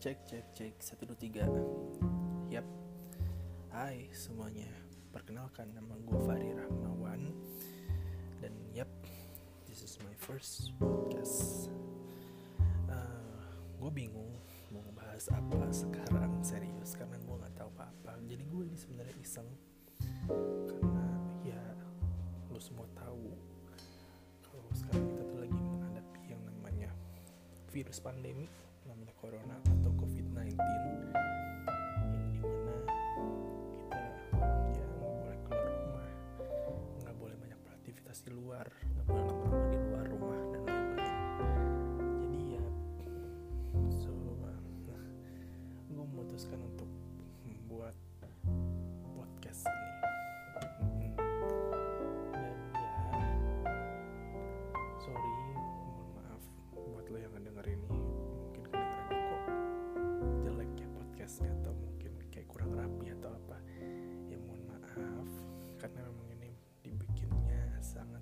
Cek cek cek satu dua tiga. Yap. Hai semuanya. Perkenalkan nama gue Fahri Rahmawan dan yap, this is my first podcast. Uh, gue bingung mau ngebahas apa sekarang serius karena gue nggak tahu apa-apa. Jadi gue ini sebenarnya iseng karena ya lo semua tahu kalau sekarang kita tuh lagi menghadapi yang namanya virus pandemi corona atau covid-19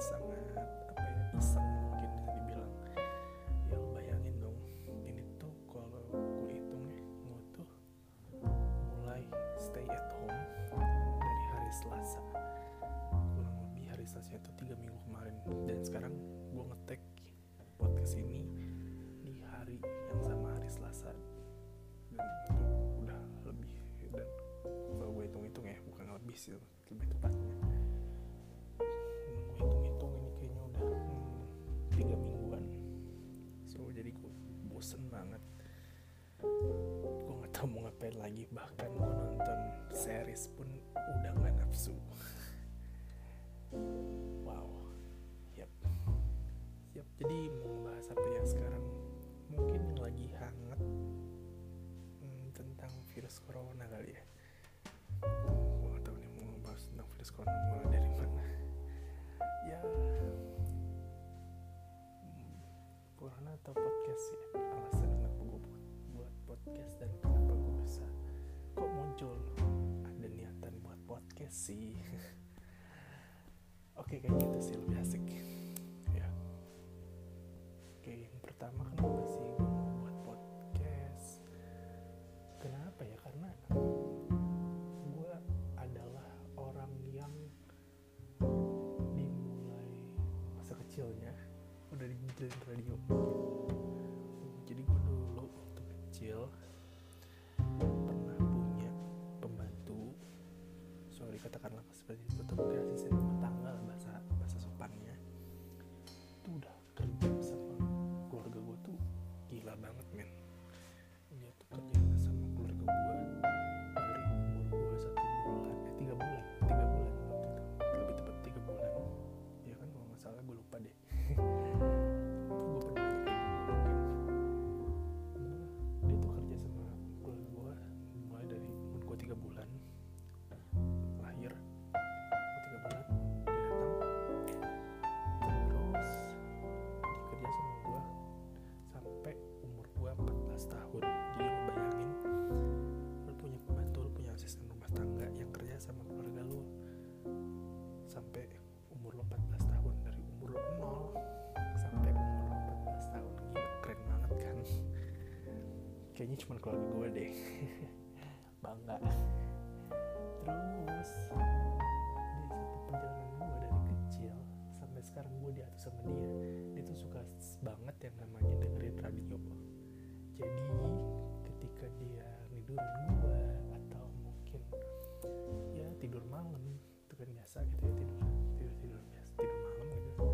sangat-sangat apa ya iseng mungkin bisa dibilang. Ya lo bayangin dong ini tuh kalau gue hitung ya gue tuh mulai stay at home dari hari Selasa. Kurang lebih hari Selasa itu tiga minggu kemarin. Dan sekarang gue ngetek podcast ini di hari yang sama hari Selasa. Dan itu udah lebih dan kalau gue hitung-hitung ya bukan lebih sih lebih tepatnya series pun udah nggak nafsu. Wow. Yap. Yap jadi mau bahas apa ya sekarang? Mungkin yang lagi hangat hmm, tentang virus corona kali ya. Gue nggak tahu nih mau bahas tentang virus corona mulai dari mana. Ya hmm, corona atau podcast ya? Alasan kenapa gue buat podcast dan sih. Oke kayak gitu sih lebih asik. Ya. Oke yang pertama kenapa katakanlah seperti itu tuh kayaknya cuma keluarga gue deh. Bangga. Terus dia satu perjalanan gue dari kecil sampai sekarang gue diatur sama dia. Dia tuh suka banget yang namanya dengerin radio jadi ketika dia nidurin gue atau mungkin ya tidur malam itu kan biasa gitu ya tidur tidur tidur biasa tidur malam gitu.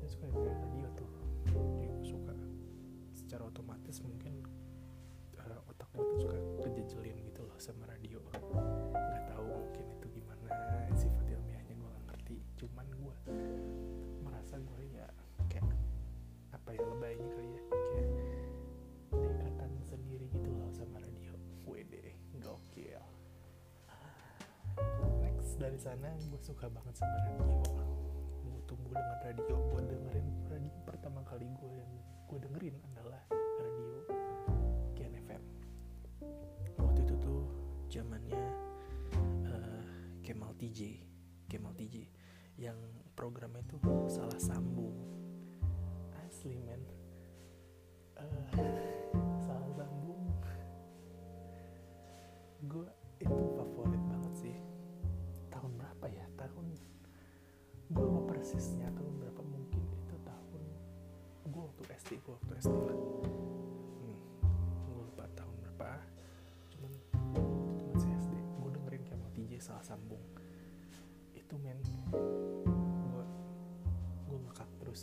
Dia suka dengerin radio tuh. Jadi gue suka secara otomatis mungkin gue tuh suka kejejelin gitu loh sama radio. Nggak tahu mungkin itu gimana sifat ilmiahnya gue nggak ngerti. Cuman gue merasa gue ya kayak apa ya lebaynya kali ya kayak dekatan sendiri gitu loh sama radio. Wede gokil. Next dari sana gue suka banget sama radio. Gue tumbuh dengan radio. Gue dengerin radio pertama kali gue yang gue dengerin TJ mau TJ yang programnya itu salah sambung. Asli men. Uh, salah sambung. Gue itu favorit banget sih. Tahun berapa ya? Tahun gue mau persisnya tahun berapa mungkin. Itu tahun gue waktu SD gue waktu SD lah.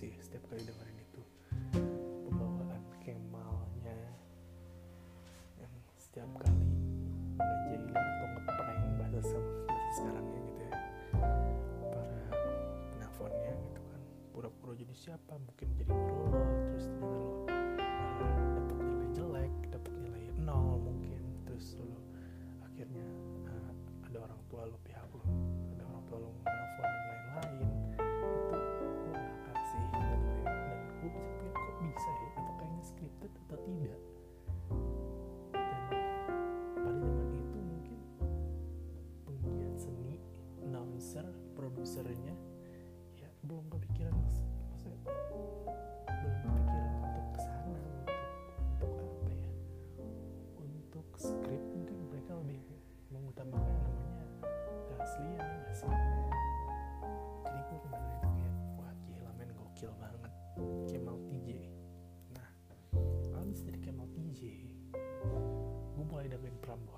Sih setiap kali dengerin itu. Pembawaan Kemalnya yang setiap kali ngejailin atau ngeprank bahasa bahasa sekarangnya gitu ya. Para penelponnya gitu kan. Pura-pura jadi siapa? Mungkin jadi guru terus ternyata lo uh, dapat nilai jelek dapat nilai nol mungkin. Terus lo akhirnya uh, ada orang tua lo pihak lo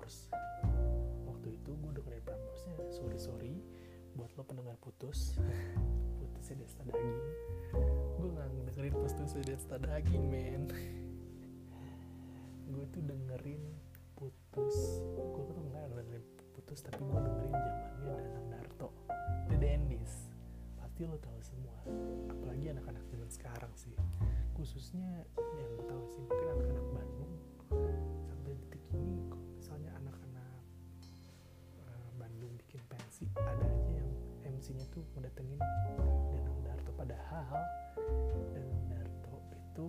Prambors. Waktu itu gue dengerin Pramborsnya sorry sorry buat lo pendengar putus. Putusnya Desta Daging. Gue nggak dengerin putusnya Desta Daging men. Gue tuh dengerin putus. Gue tuh nggak dengerin putus tapi gue dengerin zamannya Danang Darto. The Dandis pasti lo tahu semua. Apalagi anak-anak zaman sekarang sih. Khususnya yang gue tahu sih mungkin anak-anak Bandung pensi ada aja yang MC-nya tuh mendatengin Danang Darto. Padahal Danang Darto itu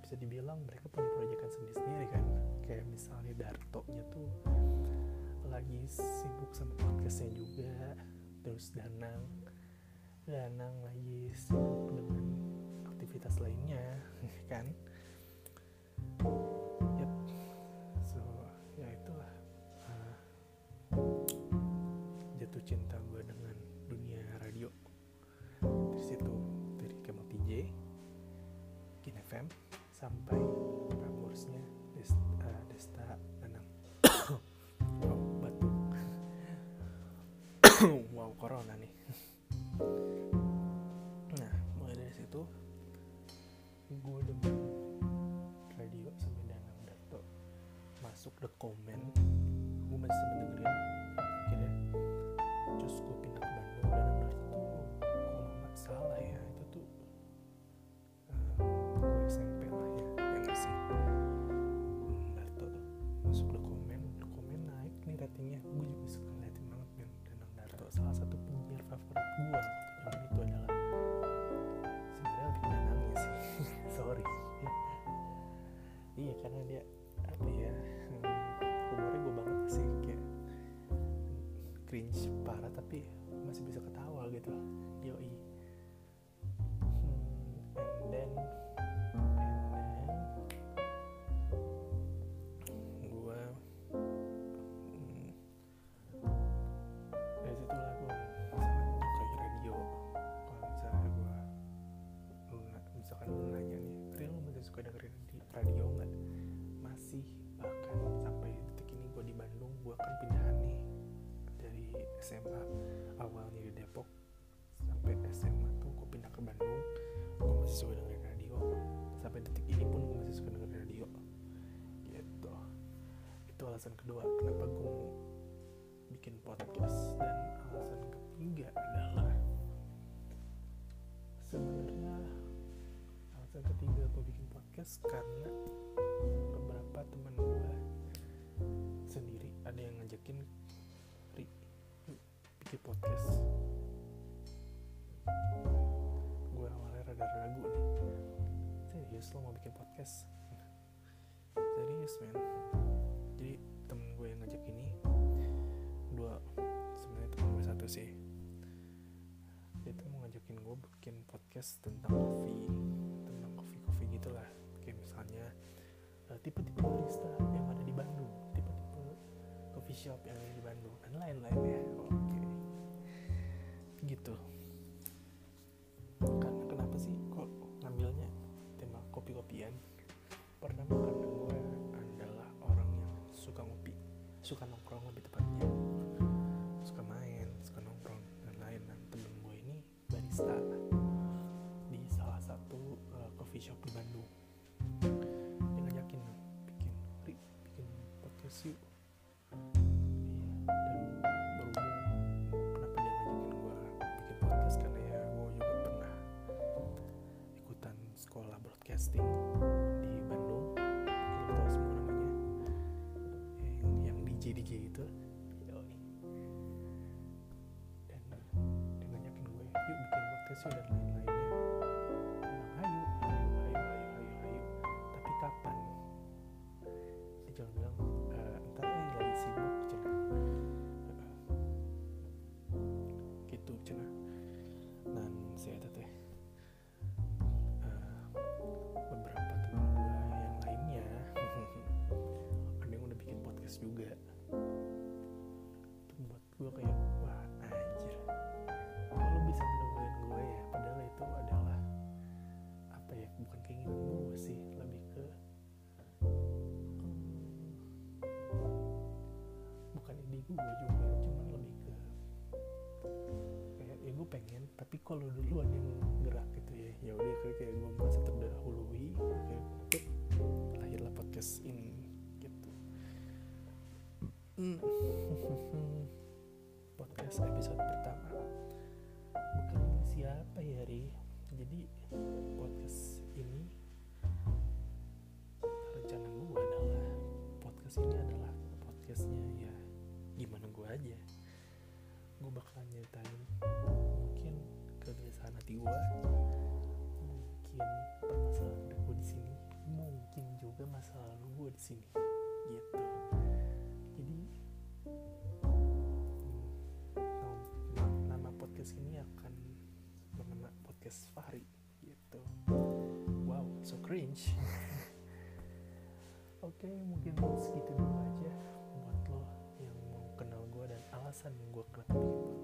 bisa dibilang mereka punya proyekan sendiri-sendiri kan. Kayak misalnya Darto-nya tuh lagi sibuk sama podcastnya juga terus Danang Danang lagi sibuk dengan aktivitas lainnya kan sampai alasan kedua kenapa gue mau bikin podcast dan alasan ketiga adalah sebenarnya alasan ketiga gue bikin podcast karena beberapa teman gue sendiri ada yang ngajakin Ri bikin podcast. Gue awalnya rada ragu nih. Serius lo mau bikin podcast? Serius jadi sejak ini. Dua sebenarnya teman gue satu sih. Dia tuh mau ngajakin gue bikin podcast tentang kopi tentang kopi kopi gitulah. Kayak misalnya uh, tipe-tipe barista yang ada di Bandung tipe-tipe coffee shop yang ada di Bandung dan lain-lain ya oke. Okay. gitu. Karena kenapa sih kok ngambilnya tema kopi-kopian? Pernah makan suka nongkrong lebih tepatnya. Suka main suka nongkrong. Dan lain dan temen gue ini barista di salah satu uh, coffee shop di Bandung. Dia ngajakin bikin Ri, bikin podcast yuk. Iya dan yuk dan lain-lainnya. Bilang ayo ayo ayo ayo ayo ayo tapi kapan? Dia cuma bilang "Eh, ntar aja lagi sibuk cina. Gitu cina. Dan saya teteh eh, beberapa teman gue yang lainnya ada yang udah bikin podcast juga. Itu buat gue kayak wah gue juga cuman lebih ke kayak ya gue pengen tapi kalau duluan yang gerak gitu ya ya udah kayak kayak gue merasa terdahului kayak lahirlah podcast ini gitu. Hmm. podcast episode pertama. Siapa ya Ri sini. Gitu. Jadi nama, podcast ini akan bernama podcast Fahri. Gitu. Wow so cringe. Oke mungkin segitu dulu aja buat lo yang mau kenal gue dan alasan gue kenapa bikin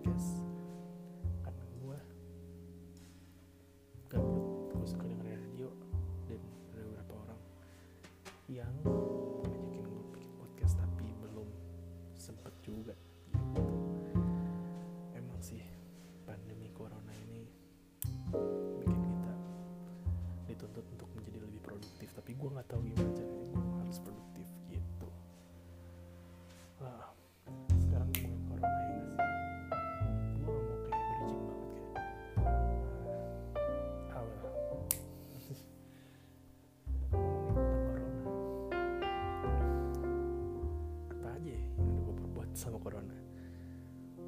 sama corona.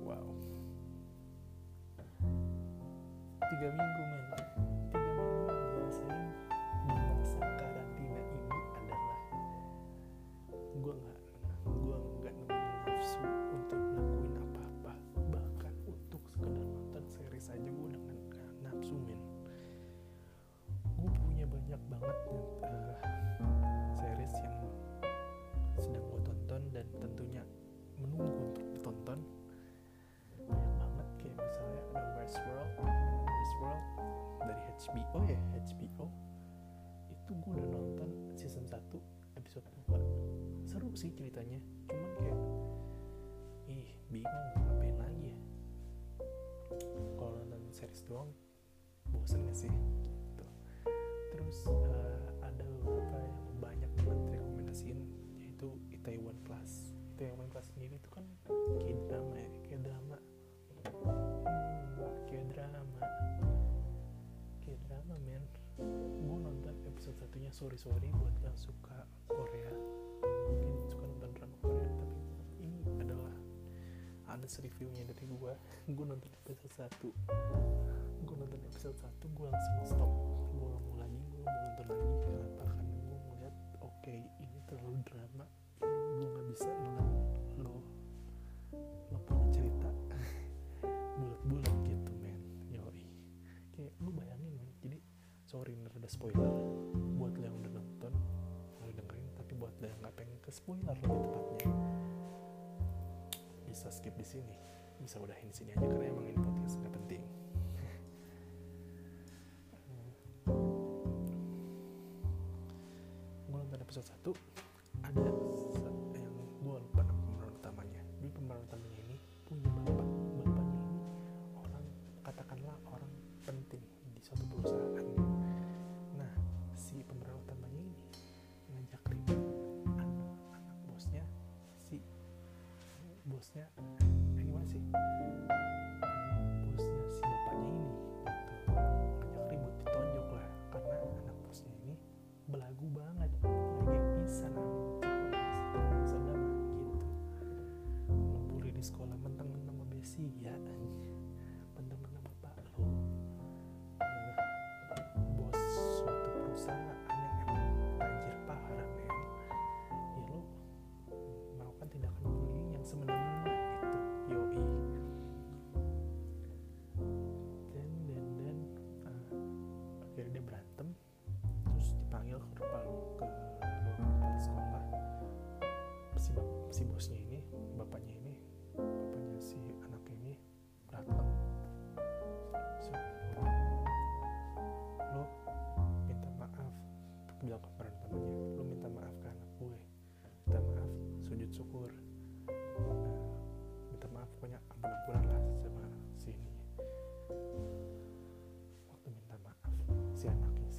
Wow. Tiga minggu HBO ya HBO itu gue udah nonton season 1 episode 2 seru sih ceritanya cuman kayak ih bingung ngapain lagi ya? Kalau nonton series doang bosen gak sih? Gitu. Terus eh, ada beberapa yang banyak banget rekomendasiin yaitu Itaewon Class. Itaewon sorry sorry buat yang suka Korea. Mungkin suka nonton drama Korea tapi ini adalah honest reviewnya dari gue gue nonton episode satu. Gue nonton episode satu gue langsung stop. Gue gak mau lagi gue mau nonton lagi kenapa karena gue ngeliat oke ini terlalu drama. Ini gue gak bisa ngeliat lo lo punya cerita. Bulat-bulat gitu men. Yoi. Kayak lu bayangin men. Jadi sorry ini ada spoiler tapi buat lo yang gak pengen ke spoiler lebih tepatnya. Bisa skip di sini. Bisa udahin di sini aja karena emang ini podcast gak penting. Episode 1 ada kayak pisan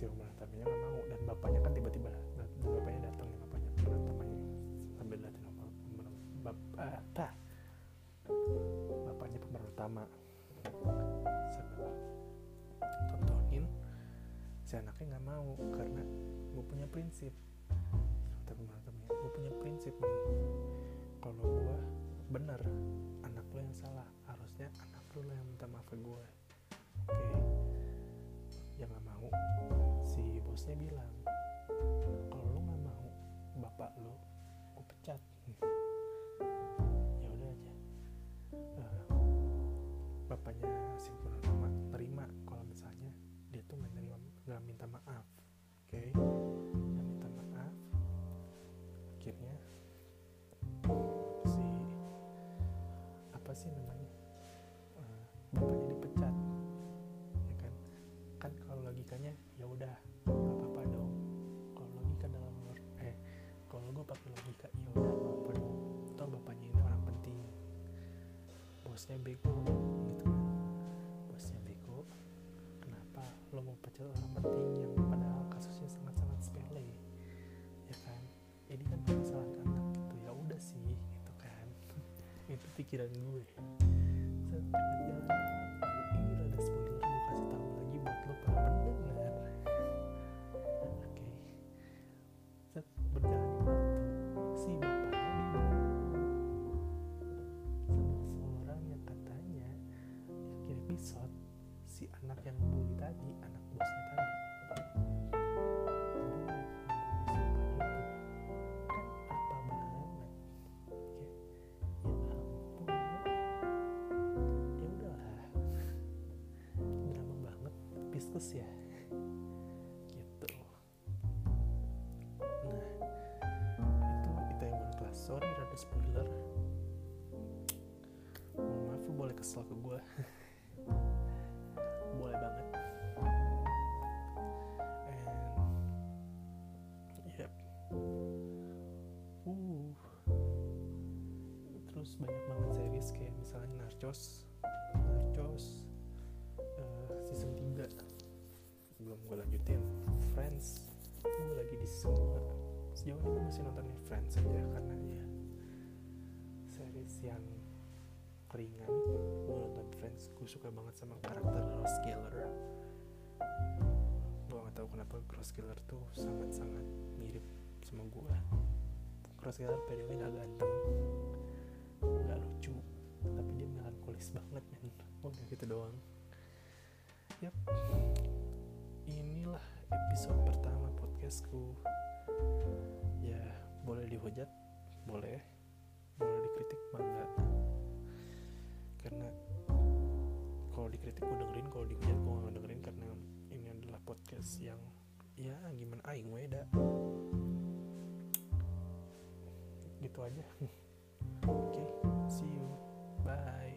si pemeran utamanya nggak mau. Dan bapaknya kan tiba-tiba dat- bapaknya datang nih bapaknya pemeran utamanya sambil liatin sama pemeran bap ah, tah. bapaknya pemeran utama. Sambil tontonin. Si anaknya nggak mau karena gue punya prinsip. Kata pemeran gue punya prinsip nih. Kalau gue bener anak lo yang salah. Harusnya anak lo yang minta maaf ke gue oke. Yang nggak mau bosnya bilang kalau lo nggak mau bapak lo gue pecat. Ya udah aja. Eh, bapaknya si penerima terima kalau misalnya dia tuh nggak nerima nggak minta maaf. Oke? Nggak minta maaf. Akhirnya si apa sih namanya bosnya bego gitu. Kan bosnya bego. Kenapa lo mau pecat orang penting yang padahal kasusnya sangat-sangat sepele? Ya kan? Ini kan masalah anak gitu. Ya udah sih gitu kan. Itu pikiran gue piskus ya. Gitu. Nah itu baru kelas sorry rada spoiler. Maaf lu boleh kesel ke gue boleh banget. Uh. Terus banyak banget series kayak misalnya Narcos Friends aja karena ya series yang ringan. Gue nonton Friends gue suka banget sama karakter Ross Geller. Gue gak tahu kenapa Ross Geller tuh sangat-sangat mirip sama gue Ross Geller PDW gak ganteng gak lucu tapi dia melankolis banget men. Udah gitu doang. Yap. Inilah episode pertama podcastku. Ya boleh dihujat? Boleh. Boleh dikritik? Bangga karena kalau dikritik gue dengerin kalau dihujat gue gak dengerin karena ini adalah podcast yang ya gimana aing weda gitu aja. Oke see you. Bye